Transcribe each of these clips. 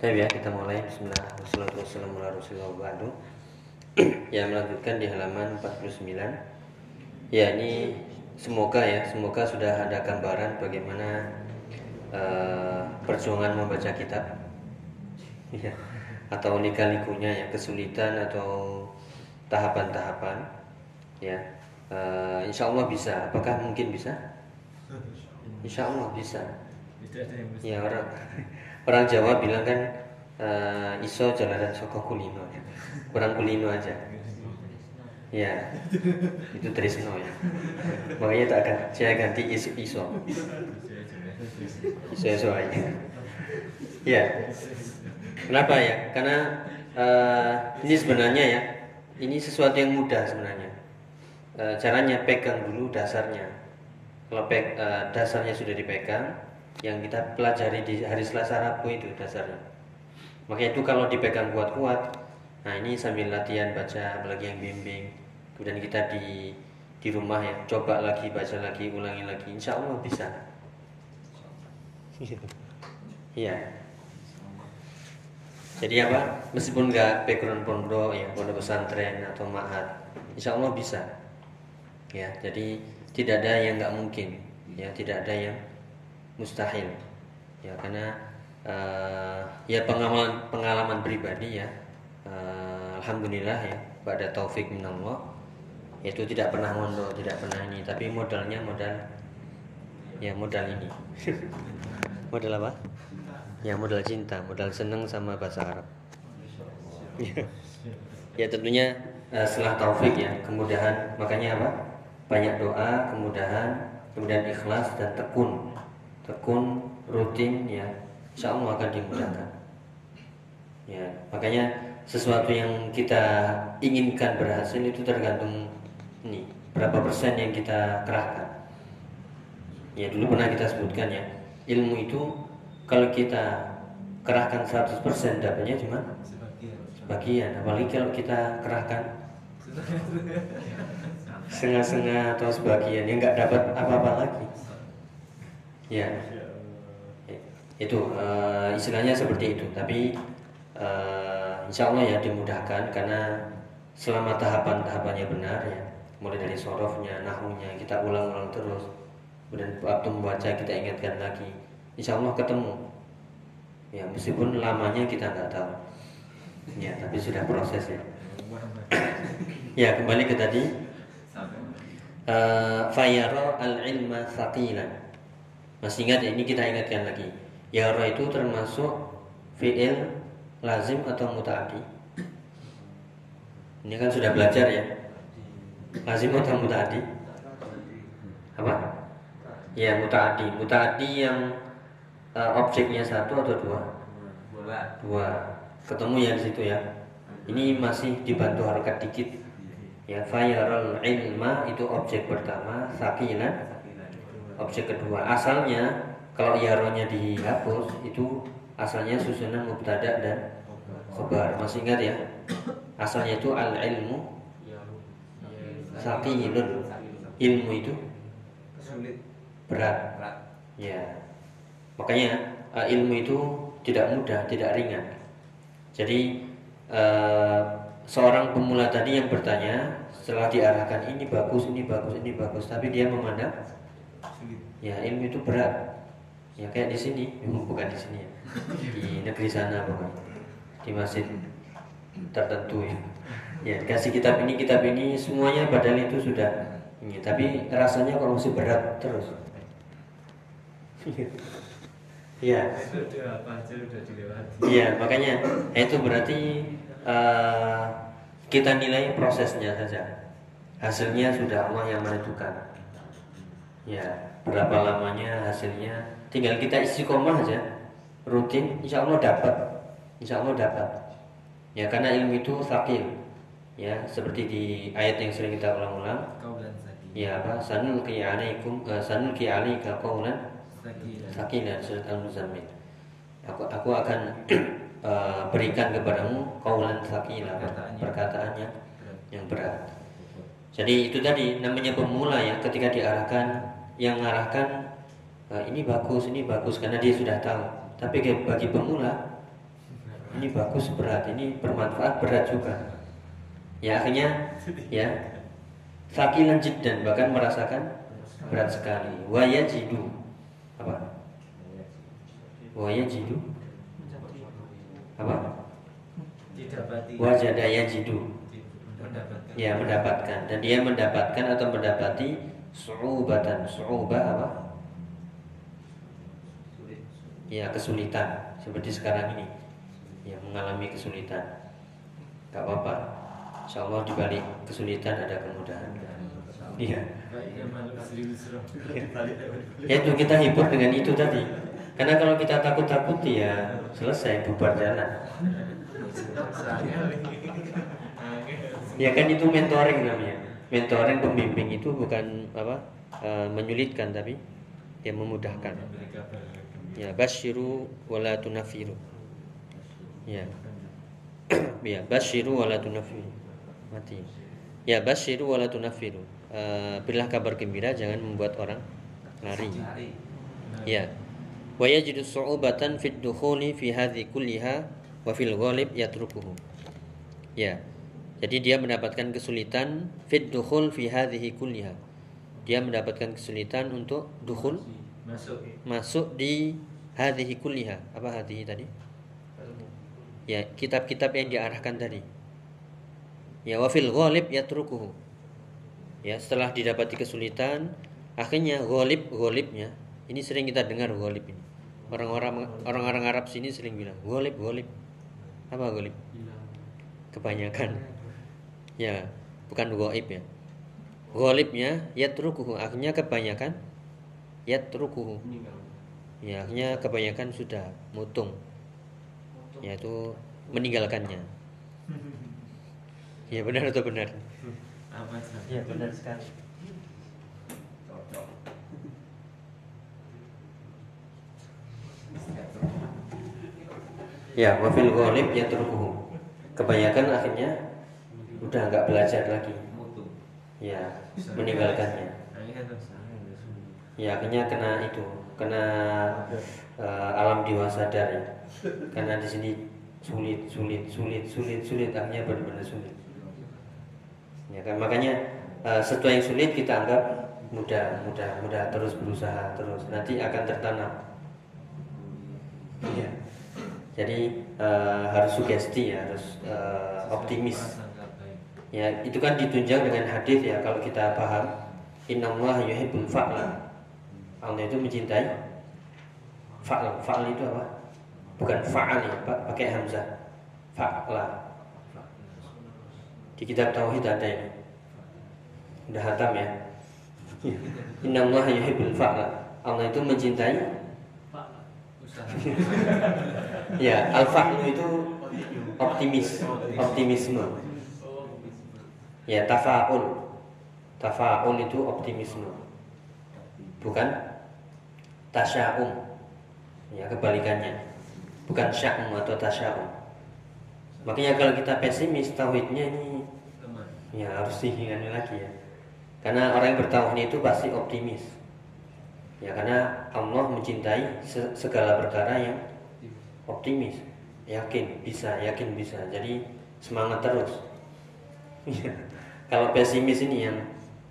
Baik ya, kita mulai. Bismillah Wassalamualaikum warahmatullahi wabarakatuh Ya, melanjutkan di halaman 49 Ya, ini semoga ya, semoga sudah ada gambaran bagaimana uh, perjuangan membaca kitab. Ya, Atau lika-likunya ya, kesulitan atau tahapan-tahapan. Ya, uh, insya Allah bisa. Apakah mungkin bisa? Insya Allah bisa. Ya orang orang Jawa bilang kan uh, iso jalanan soko kulino ya. kurang kulino aja. Ya itu Trisno ya. Makanya tak akan saya ganti iso iso. Iso iso aja. Ya kenapa ya? Karena uh, ini sebenarnya ya ini sesuatu yang mudah sebenarnya. Uh, caranya pegang dulu dasarnya. Kalau dasarnya sudah dipegang yang kita pelajari di hari Selasa Rabu itu dasarnya. Makanya itu kalau dipegang kuat-kuat, nah ini sambil latihan baca, apalagi yang bimbing, kemudian kita di di rumah ya, coba lagi baca lagi, ulangi lagi, insya Allah bisa. Iya. Jadi apa? Meskipun nggak background pondok ya, pondok pesantren atau mahat, insya Allah bisa. Ya, jadi tidak ada yang nggak mungkin, ya tidak ada yang mustahil. Ya karena uh, ya pengalaman pengalaman pribadi ya uh, alhamdulillah ya pada taufik minallah itu tidak pernah mondok tidak pernah ini tapi modalnya modal ya modal ini. Modal apa? Ya modal cinta modal seneng sama bahasa Arab. Ya tentunya uh, setelah taufik ya kemudahan makanya apa? Banyak doa kemudahan kemudian ikhlas dan tekun tekun rutin ya. Insya Allah akan dimudahkan. Ya makanya sesuatu yang kita inginkan berhasil itu tergantung ini berapa persen yang kita kerahkan. Ya dulu pernah kita sebutkan ya. Ilmu itu kalau kita kerahkan 100% dapatnya cuma sebagian. Apalagi kalau kita kerahkan setengah-setengah atau sebagian yang nggak dapat apa-apa lagi Ya, itu uh, istilahnya seperti itu. Tapi uh, insya Allah ya dimudahkan karena selama tahapan-tahapannya benar ya, mulai dari sorofnya, nahunya kita ulang-ulang terus. Kemudian waktu membaca kita ingatkan lagi. Insya Allah ketemu. Ya meskipun lamanya kita nggak tahu. Ya tapi sudah proses ya. ya kembali ke tadi. Uh, Fayaro al-ilma saqilan masih ingat ya? Ini kita ingatkan lagi. Yara itu termasuk fi'il lazim atau muta'adi. Ini kan sudah belajar ya. Lazim atau muta'adi? Apa? Ya muta'adi. Muta'adi yang uh, objeknya satu atau dua? Dua. Ketemu ya di situ ya. Ini masih dibantu harokat dikit. Ya, fayarul ilma itu objek pertama, sakilan objek kedua asalnya kalau yaronya dihapus itu asalnya susunan mubtada dan khobar. Masih ingat ya? Asalnya itu al ilmu sakilun ilmu itu berat. Ya. Makanya uh, ilmu itu tidak mudah tidak ringan. Jadi uh, seorang pemula tadi yang bertanya setelah diarahkan ini bagus ini bagus ini bagus tapi dia memandang ya ilmu itu berat. Ya kayak di sini. Memang bukan di sini ya. Di negeri sana pokoknya. Di masjid tertentu ya. Ya kasih kitab ini kitab ini semuanya padahal itu sudah ini. Tapi rasanya kalau masih berat terus. Ya iya makanya itu berarti uh, kita nilai prosesnya saja. Hasilnya sudah Allah yang menentukan. Ya berapa lamanya hasilnya? Tinggal kita istiqomah aja. Rutin insya Allah dapat. Insya Allah dapat. Ya karena ilmu itu fakir ya seperti di ayat yang sering kita ulang-ulang. Ya apa? Sanul ki alaikum uh, sanul ki alaika qaulan sakinan surat al-muzammil. Aku aku akan uh, berikan kepadamu kaulan sakila perkataannya. Yang berat. Jadi itu tadi namanya pemula ya ketika diarahkan yang mengarahkan e, ini bagus, ini bagus karena dia sudah tahu. Tapi bagi pemula ini bagus berat ini bermanfaat berat juga. Ya akhirnya ya sakilan dan bahkan merasakan berat sekali. Waya jidu apa? Waya jidu apa? Wajada jidu ya mendapatkan. Dan dia mendapatkan atau mendapati su'ubatan. Su'ubah apa? Ya kesulitan. Seperti sekarang ini. Ya mengalami kesulitan. Gak apa-apa. Insya Allah di balik kesulitan ada kemudahan. Iya. Ya itu kita hibur dengan itu tadi. Karena kalau kita takut-takut ya selesai bubar jalan. Ya kan itu mentoring namanya mentoring pembimbing itu bukan apa uh, menyulitkan tapi ya memudahkan. Ya basyiru wala tunafiru. Ya. Ya basyiru wala tunafiru. Mati. Ya basyiru wala tunafiru. Uh, berilah kabar gembira jangan membuat orang lari. Ya. Wa yajidu su'ubatan fid dukhuli fi hadhi kulliha wa fil ghalib yatrukuhu. Ya jadi dia mendapatkan kesulitan fit dukhul fi hadhihi kulliha. Dia mendapatkan kesulitan untuk dukhul masuk masuk di hadhihi kulliha. Apa hadhihi tadi? Ya, kitab-kitab yang diarahkan tadi. Ya wa fil ghalib yatrukuhu. Ya, setelah didapati kesulitan, akhirnya ghalib ghalibnya ini sering kita dengar ghalib ini. Orang-orang orang-orang Arab sini sering bilang ghalib ghalib. Apa ghalib? Kebanyakan ya bukan goib ya. Golibnya yatrukuhu akhirnya kebanyakan yatrukuhu. Ya akhirnya kebanyakan sudah mutung. Yaitu meninggalkannya. Ya benar atau benar? Ya benar sekali. Ya wafil golib yatrukuhu. Kebanyakan akhirnya udah nggak belajar lagi. Ya. Meninggalkannya ya akhirnya kena itu kena uh, alam dewasa sadar ya. Karena di sini sulit sulit sulit sulit sulit akhirnya benar-benar sulit. Ya kan? Makanya uh, sesuatu yang sulit kita anggap mudah mudah mudah terus berusaha terus. Nanti akan tertanam. Ya jadi uh, harus sugesti ya harus uh, optimis Ya, itu kan ditunjang dengan hadis ya kalau kita paham. Innallaha yuhibbul fa'la. Allah itu mencintai fa'l. Fa'l itu apa? Bukan fa'al ya, pakai hamzah. Fa'la. Di kitab tauhid ada ini. Udah hatam ya. Innallaha yuhibbul fa'la. Allah itu mencintai ya, al-fa'lu itu optimis, optimisme ya tafaul. Tafaul itu optimisme. Bukan tasya'um. Ya kebalikannya. Bukan sya'um atau tasya'um. Makanya kalau kita pesimis tauhidnya ini ya harus diingat lagi ya. Karena orang yang bertauhid itu pasti optimis. Ya karena Allah mencintai segala perkara yang optimis. Yakin bisa yakin bisa. Jadi semangat terus Kalau pesimis ini yang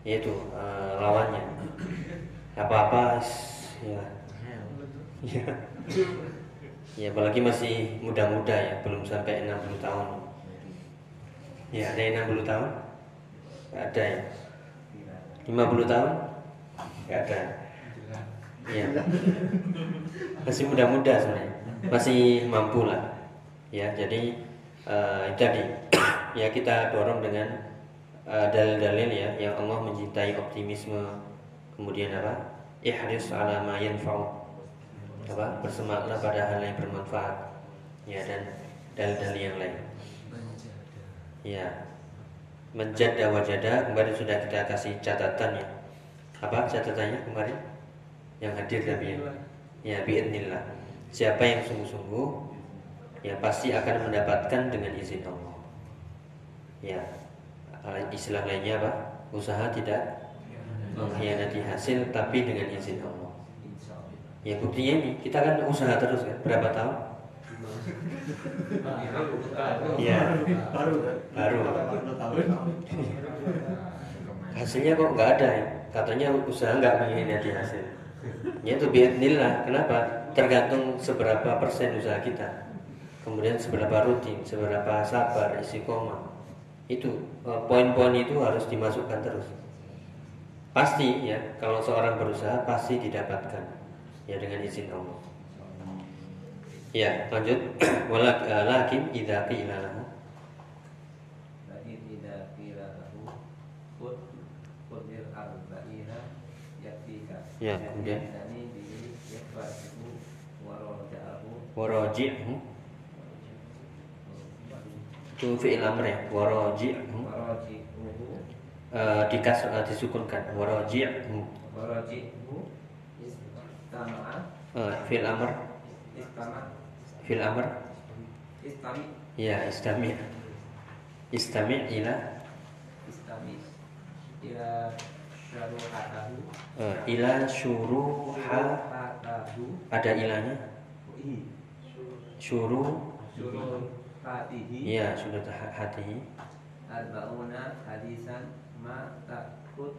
yaitu uh, lawannya. Apa-apa ya. Ya ya apalagi masih muda-muda ya belum sampai 60 tahun. Ya ada yang 60 tahun? Gak ada ya? 50 tahun? Gak ada. Ya masih muda-muda sebenarnya. Masih mampu lah. Ya jadi uh, tadi ya kita dorong dengan Eh, dalil-dalil ya yang Allah mencintai optimisme. Kemudian apa? Ihris ala ma yanfa'u. Apa? Bersemangatlah pada hal yang bermanfaat. Ya dan dalil-dalil yang lain. Ya. Menjada wajada kemarin sudah kita kasih catatan ya. Apa catatannya kemarin? Yang hadir tapi ya. Ya siapa yang sungguh-sungguh ya pasti akan mendapatkan dengan izin Allah ya istilah lainnya apa? Usaha tidak mengkhianati hasil tapi dengan izin Allah. Ya buktinya ini kita kan usaha terus kan berapa tahun? Iya. baru Baru. baru Hasilnya kok nggak ada ya? Katanya usaha nggak mengkhianati hasil. Ya itu biidnillah. Kenapa? Tergantung seberapa persen usaha kita. Kemudian seberapa rutin, seberapa sabar, istiqomah. Itu eh, poin-poin itu harus dimasukkan terus. Pasti ya, kalau seorang berusaha pasti didapatkan ya dengan izin Allah. Ya, lanjut. Walak- eh, idza qila lahu arba'ina Yaktika Ya, kemudian? Waraji'hu itu fi'il amr ya waraji'hu Waraji'uhu Eh, dikas eh, disukunkan waraji'hu Waraji'uhu Istama'a. Eh, fi'il amr. Fi'il amr. Istami. Ya istami. Istami ila. Istami. Ila eh, ila syuruha Hatahu ada ilanya? I. Syuru Syuruhatihi ya sudah ta- hati Arba'una hadisan ma takut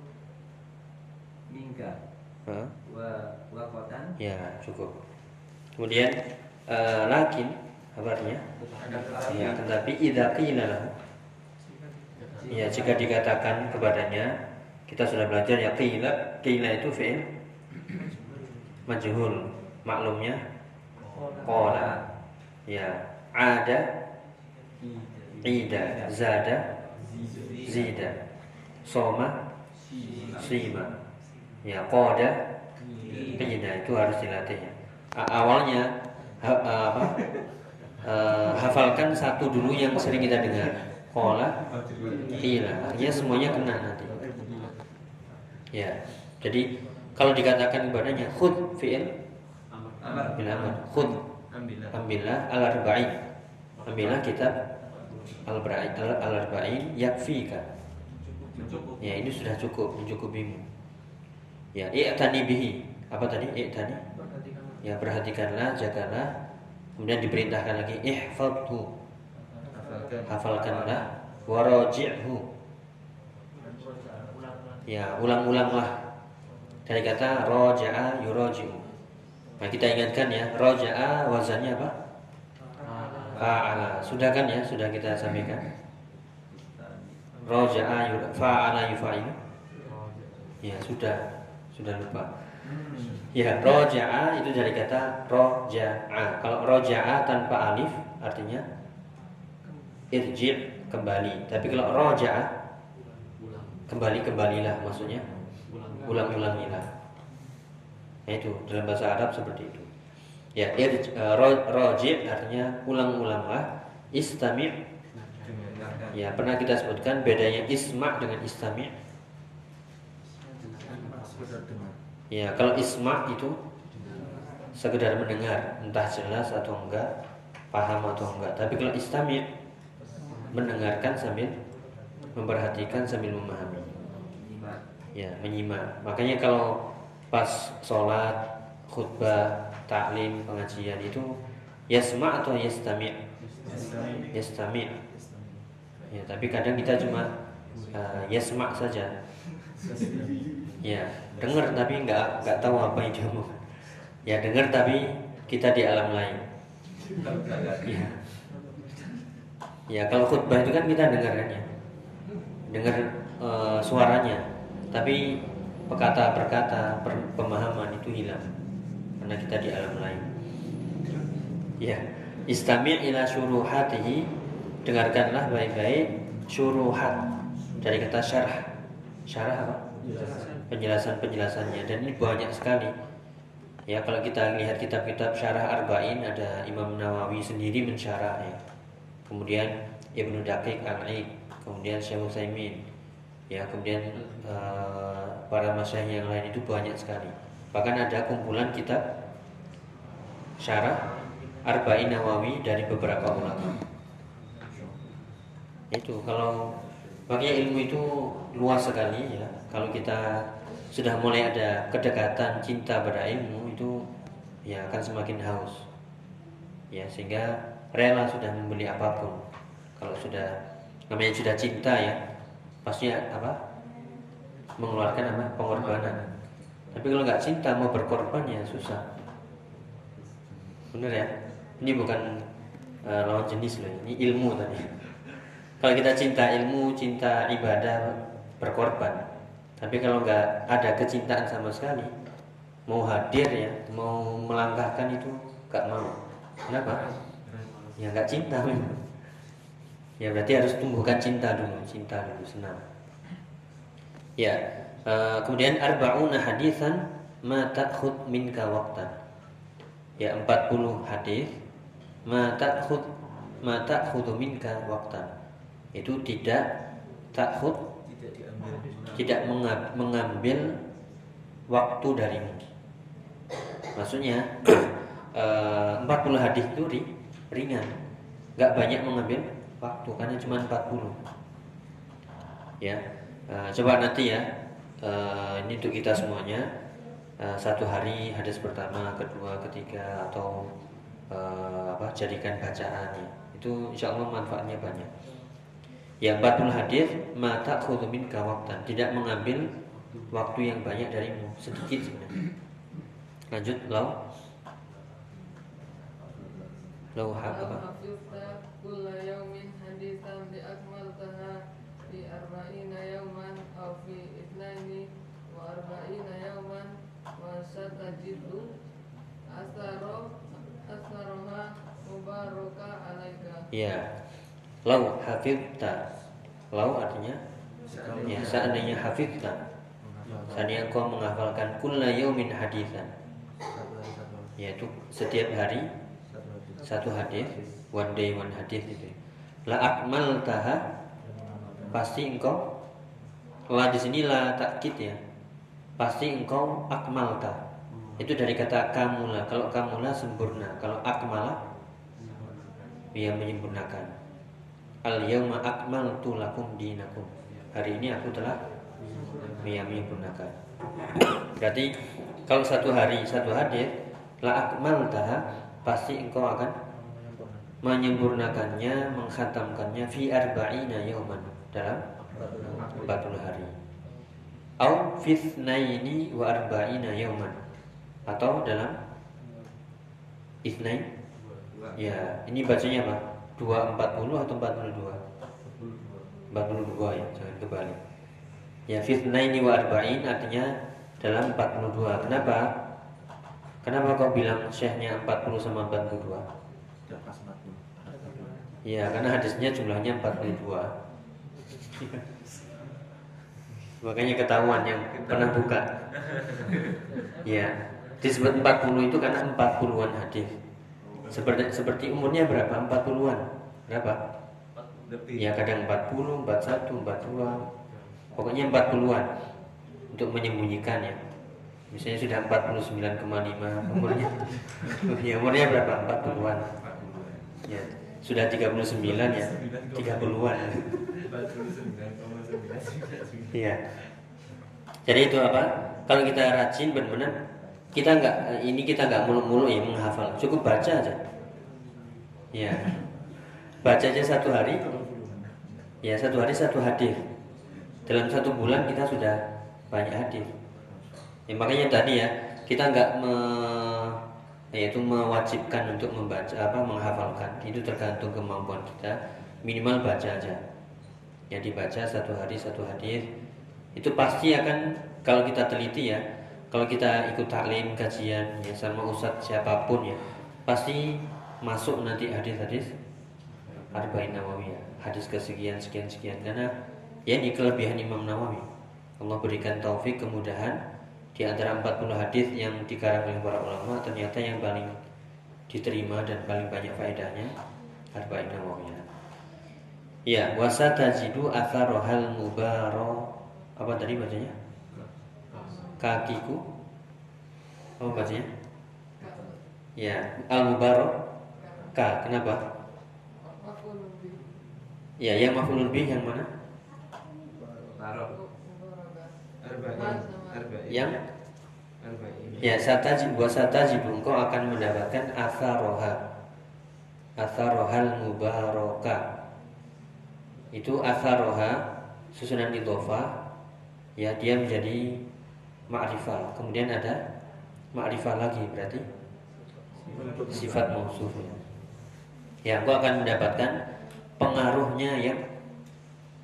mingga. Eh, wa wakotan. Ya cukup. Kemudian eh, lakin kabarnya. Ya tetapi idza qila lahu. Ya, jika dikatakan kepadanya, kita sudah belajar ya qila, qila itu fi'il. Majhul. Maklumnya qala. Ya, ada? Ida, zada, zida. Soma, sima. Ya, qada, qida itu harus dilatih. Ya. A- Awalnya ha- apa? Hafalkan satu dulu yang sering kita dengar. Qala, Iya, artinya semuanya kena nanti. Ya, jadi kalau dikatakan kepadanya khud fi'il amar. bil amr, khud ambillah al arba'in. Ambillah kitab al arba'in al yakfika. Ya, ini sudah cukup mencukupimu. Ya, i'tani bihi. Apa tadi? I'tani. Ya, perhatikanlah, jagalah. Kemudian diperintahkan lagi ihfadhu. Hafalkanlah waraji'hu. Ya, ulang-ulanglah dari kata roja'a yuraji'u. Nah, kita ingatkan ya, roja'a wazannya apa? Fa'ala. Sudah kan ya? Sudah kita sampaikan. Roja'a fa'ala yufa'ilu. Ya, sudah. Sudah lupa. Ya, roja'a itu dari kata roja'a. Kalau roja'a tanpa alif artinya irji' kembali. Tapi kalau roja'a kembali kembalilah maksudnya ulang-ulangilah. Nah, itu dalam bahasa Arab seperti itu. Ya, ro- roji' artinya ulang-ulanglah. Istami' ya pernah kita sebutkan bedanya isma' dengan istami'. Ya, kalau isma' itu sekedar mendengar, entah jelas atau enggak, paham atau enggak. Tapi kalau istami' mendengarkan sambil memperhatikan sambil memahami. Ya, menyimak. Makanya kalau pas sholat, khutbah, taklim, pengajian itu yasma atau yastami'? Yastami'. Ya, tapi kadang kita cuma uh, yasma saja. Ya, dengar tapi nggak nggak tahu apa yang diomong. Ya, dengar tapi kita di alam lain. Ya. Ya, kalau khutbah itu kan kita dengar kan ya. Dengar eh, suaranya, tapi perkata perkata pemahaman itu hilang karena kita di alam lain. Ya, istami' ila syuruhatihi dengarkanlah baik-baik syuruhat dari kata syarah. Syarah apa? Penjelasan-penjelasannya dan ini banyak sekali. Ya, kalau kita lihat kitab-kitab syarah arba'in ada Imam Nawawi sendiri mensyarah ya. Kemudian Ibnu Daqiq Al-Aid, kemudian Syekh Utsaimin. Ya, kemudian eh, para masyayikh yang lain itu banyak sekali. Bahkan ada kumpulan kitab syarah Arba'in Nawawi dari beberapa ulama. Itu kalau makanya ilmu itu luas sekali ya. Kalau kita sudah mulai ada kedekatan cinta pada ilmu itu ya akan semakin haus. ya sehingga rela sudah membeli apa pun kalau sudah namanya sudah cinta ya pasti apa mengeluarkan apa? Pengorbanan. Tapi kalau nggak cinta mau berkorban ya susah. Benar ya? Ini bukan uh, lawan jenis loh ini ilmu tadi. Kalau kita cinta ilmu cinta ibadah berkorban. Tapi kalau nggak ada kecintaan sama sekali mau hadir ya mau melangkahkan itu nggak mau. Kenapa? Ya nggak cinta. Ya berarti harus tumbuhkan cinta dulu cinta dulu senang ya uh, kemudian arbauna hadisan ma ta'khud minka waqtan. Ya 40 hadis ma ta'khud ma ta'khudhu minka waqtan. Itu tidak ta'khud tidak diambil. tidak mengambil waktu darimu. Maksudnya 40 eh, hadis itu ringan, nggak banyak mengambil waktu karena cuma 40. Ya, uh, coba nanti ya. Uh, ini untuk kita semuanya. Uh, satu hari hadis pertama, kedua, ketiga atau uh, apa jadikan bacaannya. Itu insya Allah manfaatnya banyak. Yang 40 hadis mata khutumin kawaktan tidak mengambil waktu yang banyak darimu sedikit sebenarnya lanjut lau lau apa kulla yaumin hadisan bi akmaltaha fi arba'ina yauman aw fi itnaini wa arba'ina yauman wa satajidu asaro asaroha mubaraka alaika ya. Lau hafidta. Lau artinya? Ya seandainya hafidta. Seandainya kau menghafalkan kulla yaumin hadisan yaitu setiap hari satu hadis one day one hadis itu la akmal taha pasti engkau la di sini la takkit ya. Pasti engkau akmal ta itu dari kata kamula. Kalau kamula sempurna. Kalau akmala dia menyempurnakan. Al yauma akmaltu lakum dinakum. Hari ini aku telah dia menyempurnakan. Berarti kalau satu hari satu hadis la akmaltaha pasti engkau akan menyempurnakannya, menghatamkannya fi arba'ina yauman dalam 40 hari. Au fitnaini wa arba'ina yauman atau dalam isnain ya ini bacanya apa? 240 atau 42 42 ya jangan kebalik ya fitnaini wa arba'in artinya dalam 42 kenapa Kenapa kau bilang syekhnya 40 sama 42? Iya, karena hadisnya jumlahnya 42. Makanya ketahuan yang pernah buka. Iya, disebut 40 itu karena 40-an hadis. Seperti seperti umurnya berapa? 40-an. Berapa? Ya kadang 40, 41, 42. Pokoknya 40-an untuk menyembunyikan ya. Misalnya sudah 49,5 umurnya. Ya umurnya berapa? 40-an ya sudah 39 ya. 30-an iya. Jadi itu apa? Kalau kita rajin benar-benar kita nggak ini kita nggak mulu-mulu ya menghafal. Cukup baca aja. Ya. Baca aja satu hari. Ya satu hari satu hadis dalam satu bulan kita sudah banyak hadis Ya, makanya tadi ya kita nggak me, yaitu mewajibkan untuk membaca apa menghafalkan. Itu tergantung kemampuan kita. Minimal baca aja. Ya dibaca satu hari satu hadis itu pasti akan kalau kita teliti ya kalau kita ikut taklim kajian ya sama ustadz siapa pun ya pasti masuk nanti hadis-hadis arba'in nawawi ya hadis kesekian sekian sekian karena ya ini kelebihan Imam Nawawi Allah berikan taufik kemudahan di antara 40 hadis yang dikarang oleh para ulama ternyata yang paling diterima dan paling banyak faedahnya arba'in nawawiyah. Ya, wasa tajidu atharohal mubaro apa tadi bacanya? Kakiku. Apa bacanya? Ya, al mubaro ka. Kenapa? Ya, yang mafulun bih yang mana? yang? Ya sataji buat sataji engkau akan mendapatkan roha atharohal mubaraka itu atharoha susunan idhofah ya dia menjadi ma'rifah. Kemudian ada ma'rifah lagi berarti. Sifat mausuf ya aku akan mendapatkan pengaruhnya yang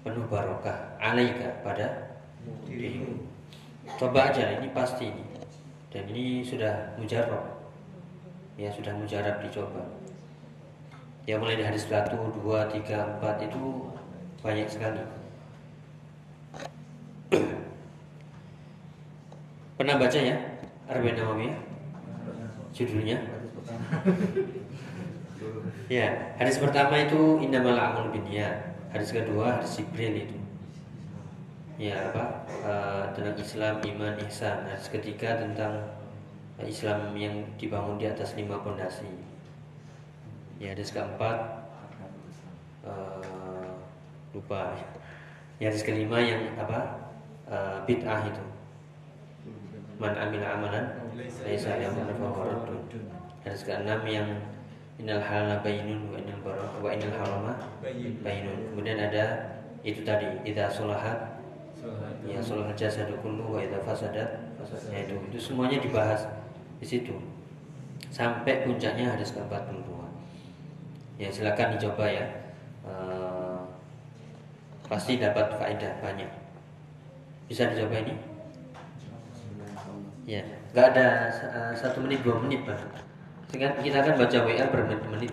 penuh barokah alaika pada dirimu. Coba aja ini pasti dan ini sudah mujarab. Ya sudah mujarab dicoba. Ya mulai dari hadis 1, 2, 3, 4 itu banyak sekali pernah baca ya Arba'in Nawawiyah judulnya? Ya hadis pertama itu innamal a'malu binniyat hadis kedua hadis Jibril itu. Ya apa? Uh, tentang Islam iman ihsan. Hadis ketiga tentang Islam yang dibangun di atas lima pondasi. Ya hadis keempat uh, lupa. Ya hadis kelima yang apa? Uh, bid'ah itu man amila amalan laisa ya'malu fa hadis keenam yang innal halala bainun wa innal bara wa innal harama bainun. Kemudian ada itu tadi idza solahat ya solah jasadu kullu wa idza fasadat fasadnya itu. Itu semuanya dibahas di situ. Sampai puncaknya hadis ke-42 ya silakan dicoba ya. Uh, pasti dapat faedah banyak. Bisa dicoba ini ya nggak ada uh, satu menit dua menit pak. Kita kan baca WA bermenit-menit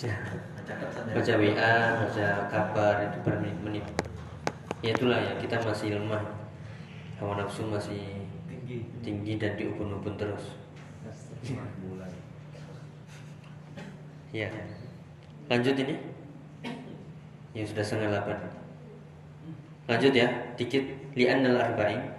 ya. Baca WA baca kabar itu bermenit-menit. Ya itulah ya kita masih lemah. Hawa nafsu masih tinggi, tinggi dan diubun-ubun terus. Ya lanjut ini. Ya sudah setengah delapan. Lanjut ya dikit. Li'an al-arba'in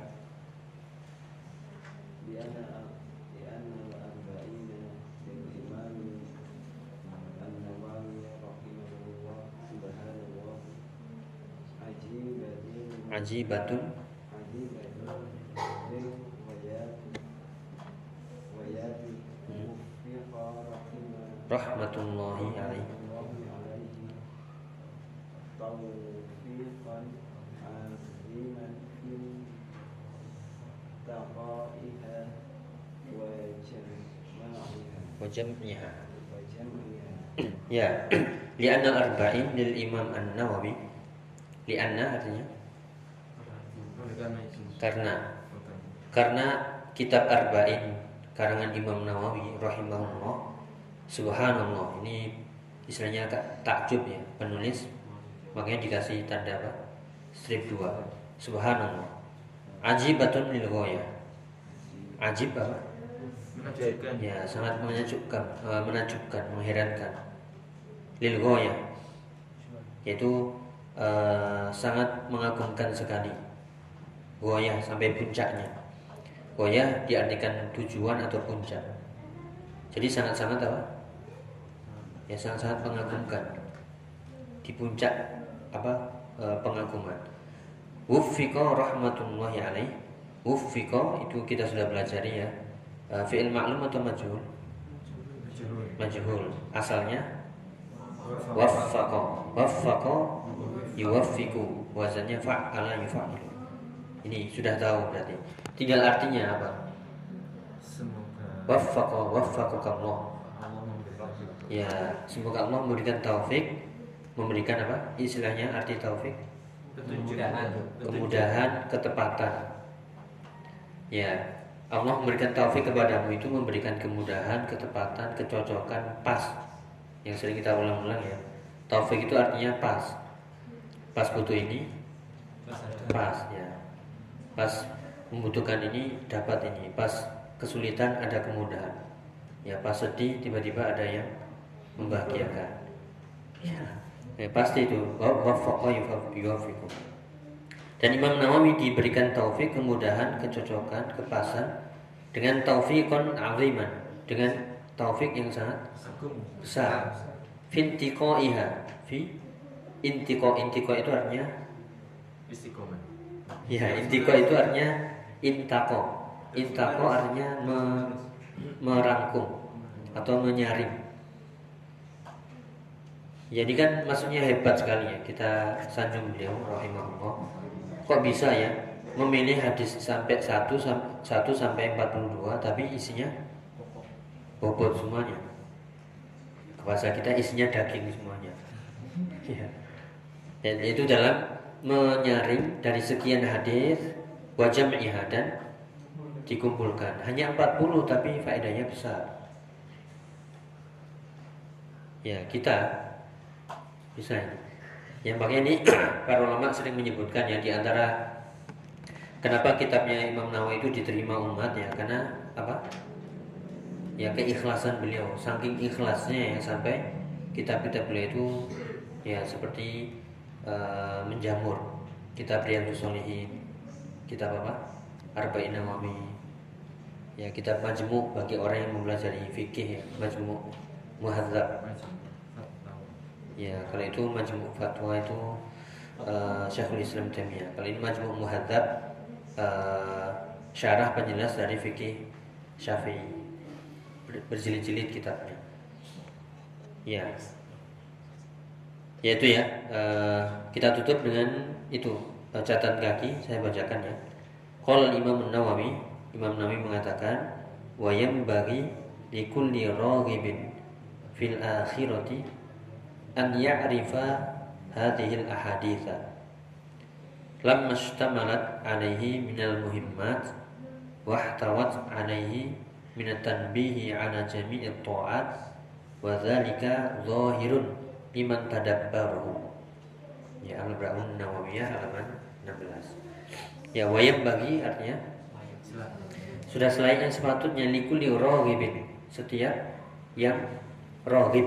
ajibatun rahmatullahi alaihi. Wajam'iha ya. Li'anna arba'in lil imam an-nawawi. Li'anna artinya karena karena kitab Arba'in karangan Imam Nawawi rahimahullah subhanallah ini istilahnya takjub ya penulis makanya dikasih tanda apa? Strip 2 subhanallah. Ajibatun lil ghaya ajib apa? Menakjubkan ya sangat menakjubkan uh, menakjubkan mengherankan. Lil ghaya yaitu uh, sangat mengagumkan sekali goyah sampai puncaknya. Goyah diartikan tujuan atau puncak. Jadi sangat-sangat apa? Ya sangat-sangat mengagumkan. Di puncak apa? E, pengaguman Wufiqo rahmatullahi alaih. Wufiqo itu kita sudah belajar ya. E, fi'il maklum atau majhul? Majhul. Asalnya? Waffaqo waffaqo yuwaffiqu. Wazannya fa'ala yufa'ilu ini sudah tahu berarti. Tinggal artinya apa? Semoga waffaqa waffaqakallah. Ya, semoga Allah memberikan taufik, memberikan apa? Istilahnya arti taufik. Kemudahan, kemudahan, ketepatan. Ya, Allah memberikan taufik kepadamu itu memberikan kemudahan, ketepatan, kecocokan, pas. Yang sering kita ulang-ulang ya. Taufik itu artinya pas. Pas butuh ini, pas ya pas membutuhkan ini dapat ini. Pas kesulitan ada kemudahan. Ya pas sedih tiba-tiba ada yang membahagiakan. Ya, ya pasti itu. Dan Imam Nawawi diberikan taufik kemudahan kecocokan kepasan dengan taufikon aziman dengan taufik yang sangat besar. Fintiko iha fi intiko intiko itu artinya istiqomah Ya, intiko itu artinya intako. Intako artinya me, merangkum atau menyaring. Jadi kan maksudnya hebat sekali ya kita sanjung beliau rahimahullah. Kok bisa ya memilih hadis sampai 1 1 sampai 42 tapi isinya bobot semuanya. Bahasa kita isinya daging semuanya. Ya. Dan itu dalam menyaring dari sekian hadis wajah dan dikumpulkan. Hanya 40 tapi faedahnya besar. Ya, kita bisa yang pakai ini para ulama sering menyebutkan ya di antara kenapa kitabnya Imam Nawawi itu diterima umat ya karena apa ya keikhlasan beliau saking ikhlasnya ya sampai kitab-kitab beliau itu ya seperti uh, menjamur kitab Riyadhus Shalihin kitab apa Arba'in Nawawi ya kitab majmu bagi orang yang mempelajari fikih ya majmu muhadzab Ya, kalau itu majmu fatwa itu uh, Syekhul Islam Taimiyah. Kalau ini majmu muhadzab uh, syarah penjelas dari fikih Syafi'i. Berjilid-jilid kitabnya. Ya. Ya itu ya. Uh, kita tutup dengan itu uh, catatan kaki saya bacakan ya. Qala Imam Nawawi, Imam Nawawi mengatakan wa bagi likulli raghibin fil akhirati an ya'rifa hadhihi al-ahaditha lamma ishtamalat alaihi minal muhimmat wa ihtawat alaihi min at-tanbihi ala jami'i ta'at wa dhalika liman tadabbarahu ya al-Ba'un Nawawiyah halaman 16 ya wayam bagi artinya? Sudah selain yang sepatutnya likuli rohibin. Setiap yang rohib.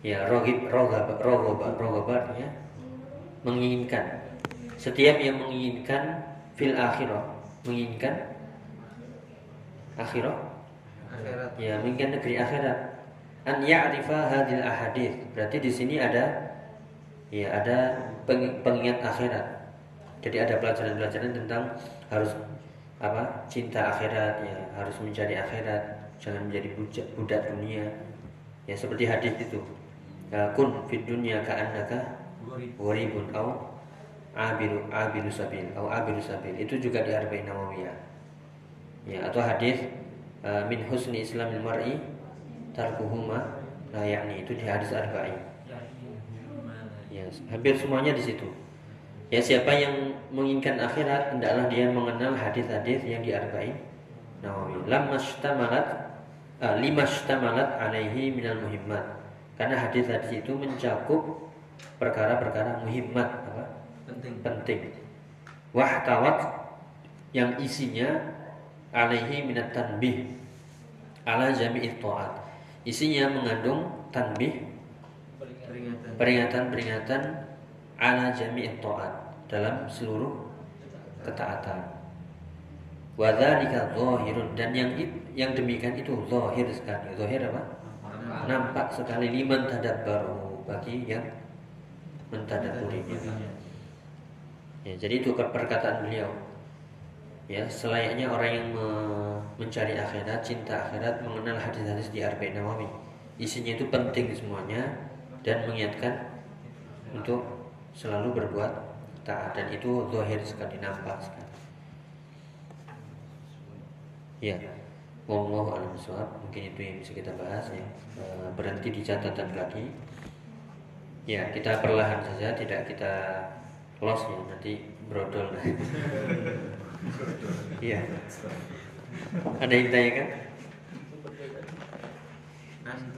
Ya rogib rogab rogoba rogoba ya menginginkan. Setiap yang menginginkan fil akhirah. Menginginkan akhirah? Akhirat. Ya menginginkan negeri akhirat an ya'rifa hadil ahadith. Berarti di sini ada ya ada pengingat akhirat. Jadi ada pelajaran-pelajaran tentang harus apa cinta akhirat ya harus mencari akhirat jangan menjadi budak, dunia. Ya seperti hadis itu. Kun fid dunya ka'annaka gharibun au abiru abiru sabil au abiru sabil. Itu juga di arba'in nawawiyah. Ya atau hadis uh, min husni islamil mar'i tarkuhuma la yakni itu di hadis arba'in ya hampir semuanya di situ ya siapa yang menginginkan akhirat hendaklah dia mengenal hadis-hadis yang di arba'in nawawi shtamalat uh, lima shtamalat alaihi minal muhimmat karena hadis-hadis itu mencakup perkara-perkara muhimmat apa? Penting. Penting. Wahtawat yang isinya alaihi minat tanbih ala jami'i ta'at. Isinya mengandung tanbih peringatan-peringatan ala jami'i ta'at dalam seluruh ketaatan. Wadzalika zahirun dan yang yang demikian itu zahir sekali. Zahir apa? nampak sekali liman baru bagi yang mentadaburinya. Ya, jadi itu perkataan beliau. Ya, selayaknya orang yang mencari akhirat, cinta akhirat, mengenal hadis-hadis di Arba'in Nawawi. Isinya itu penting semuanya dan mengingatkan untuk selalu berbuat taat dan itu zahir sekali nampak sekali. Ya. Wallahu a'lam Mungkin itu yang bisa kita bahas ya. E, berhenti di catatan kaki. Ya, kita perlahan saja, tidak kita loss ya, nanti brodol. Iya. Ada yang tanya kan?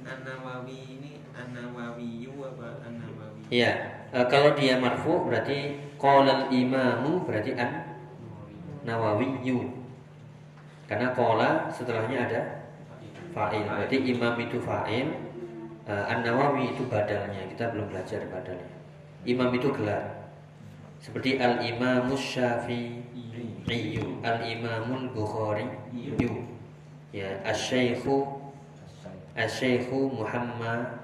An-Nawawi ini An-Nawawi apa An-Nawawi? Iya, e, kalau dia marfu berarti qala imamu berarti an Nawawi yu. Karena kola setelahnya ada fa'il. Berarti imam itu fa'il, uh, An-Nawawi itu badalnya. Kita belum belajar badalnya. Imam itu gelar. Seperti Al-Imamus Syafi'i, Al-Imamul Bukhari, ya, Asy-Syaikhu Asy-Syaikhu Muhammadun.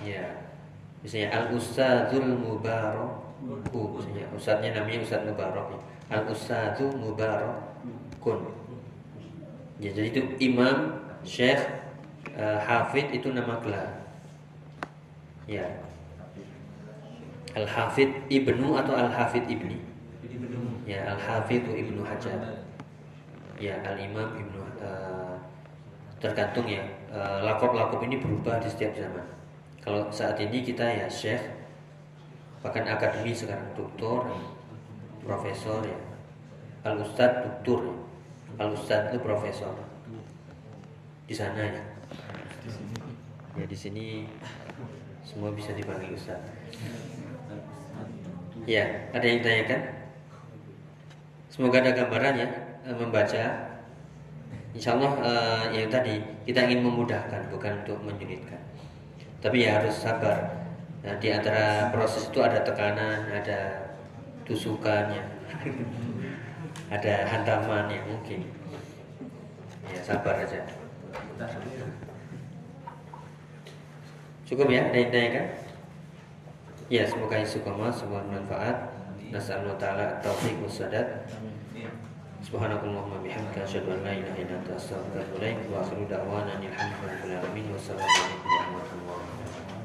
Ya. Misalnya Al-Ustadzul Mubarak. Misalnya ustadznya namanya Ustadz Mubarak. Al ustadzu mubarakun ya jadi itu imam syekh uh, Hafid itu nama gelar. Ya. Al Hafid ibnu atau Al Hafid ibni. Ya Al Hafid ibnu Hajar. Ya Al Imam ibnu uh, tergantung ya uh, lakop-lakop ini berubah di setiap zaman. Kalau saat ini kita ya Syekh bahkan akademi sekarang doktor, profesor ya. Al Ustad doktor ya. Al Ustad itu profesor di sana ya. Ya di sini semua bisa dipanggil Ustaz. Ya, ada yang tanyakan? Semoga ada gambaran ya eh, membaca. Insya Allah uh, yang tadi kita ingin memudahkan bukan untuk menyulitkan. Tapi ya harus sabar. Nah, di antara proses itu ada tekanan, ada tusukan ya, ada hantaman yang mungkin. Ya sabar aja. Cukup ya, ada yang tanyakan? Ya, semoga istiqomah, semoga bermanfaat. Nasallahu taala taufiq wasadat. Subhanakallahumma bihamdika asyhadu an la ilaha illa anta astaghfiruka wa atubu ilaik wa akhiru da'wana alhamdulillahi rabbil alamin. Wassalamu alaikum warahmatullahi wabarakatuh.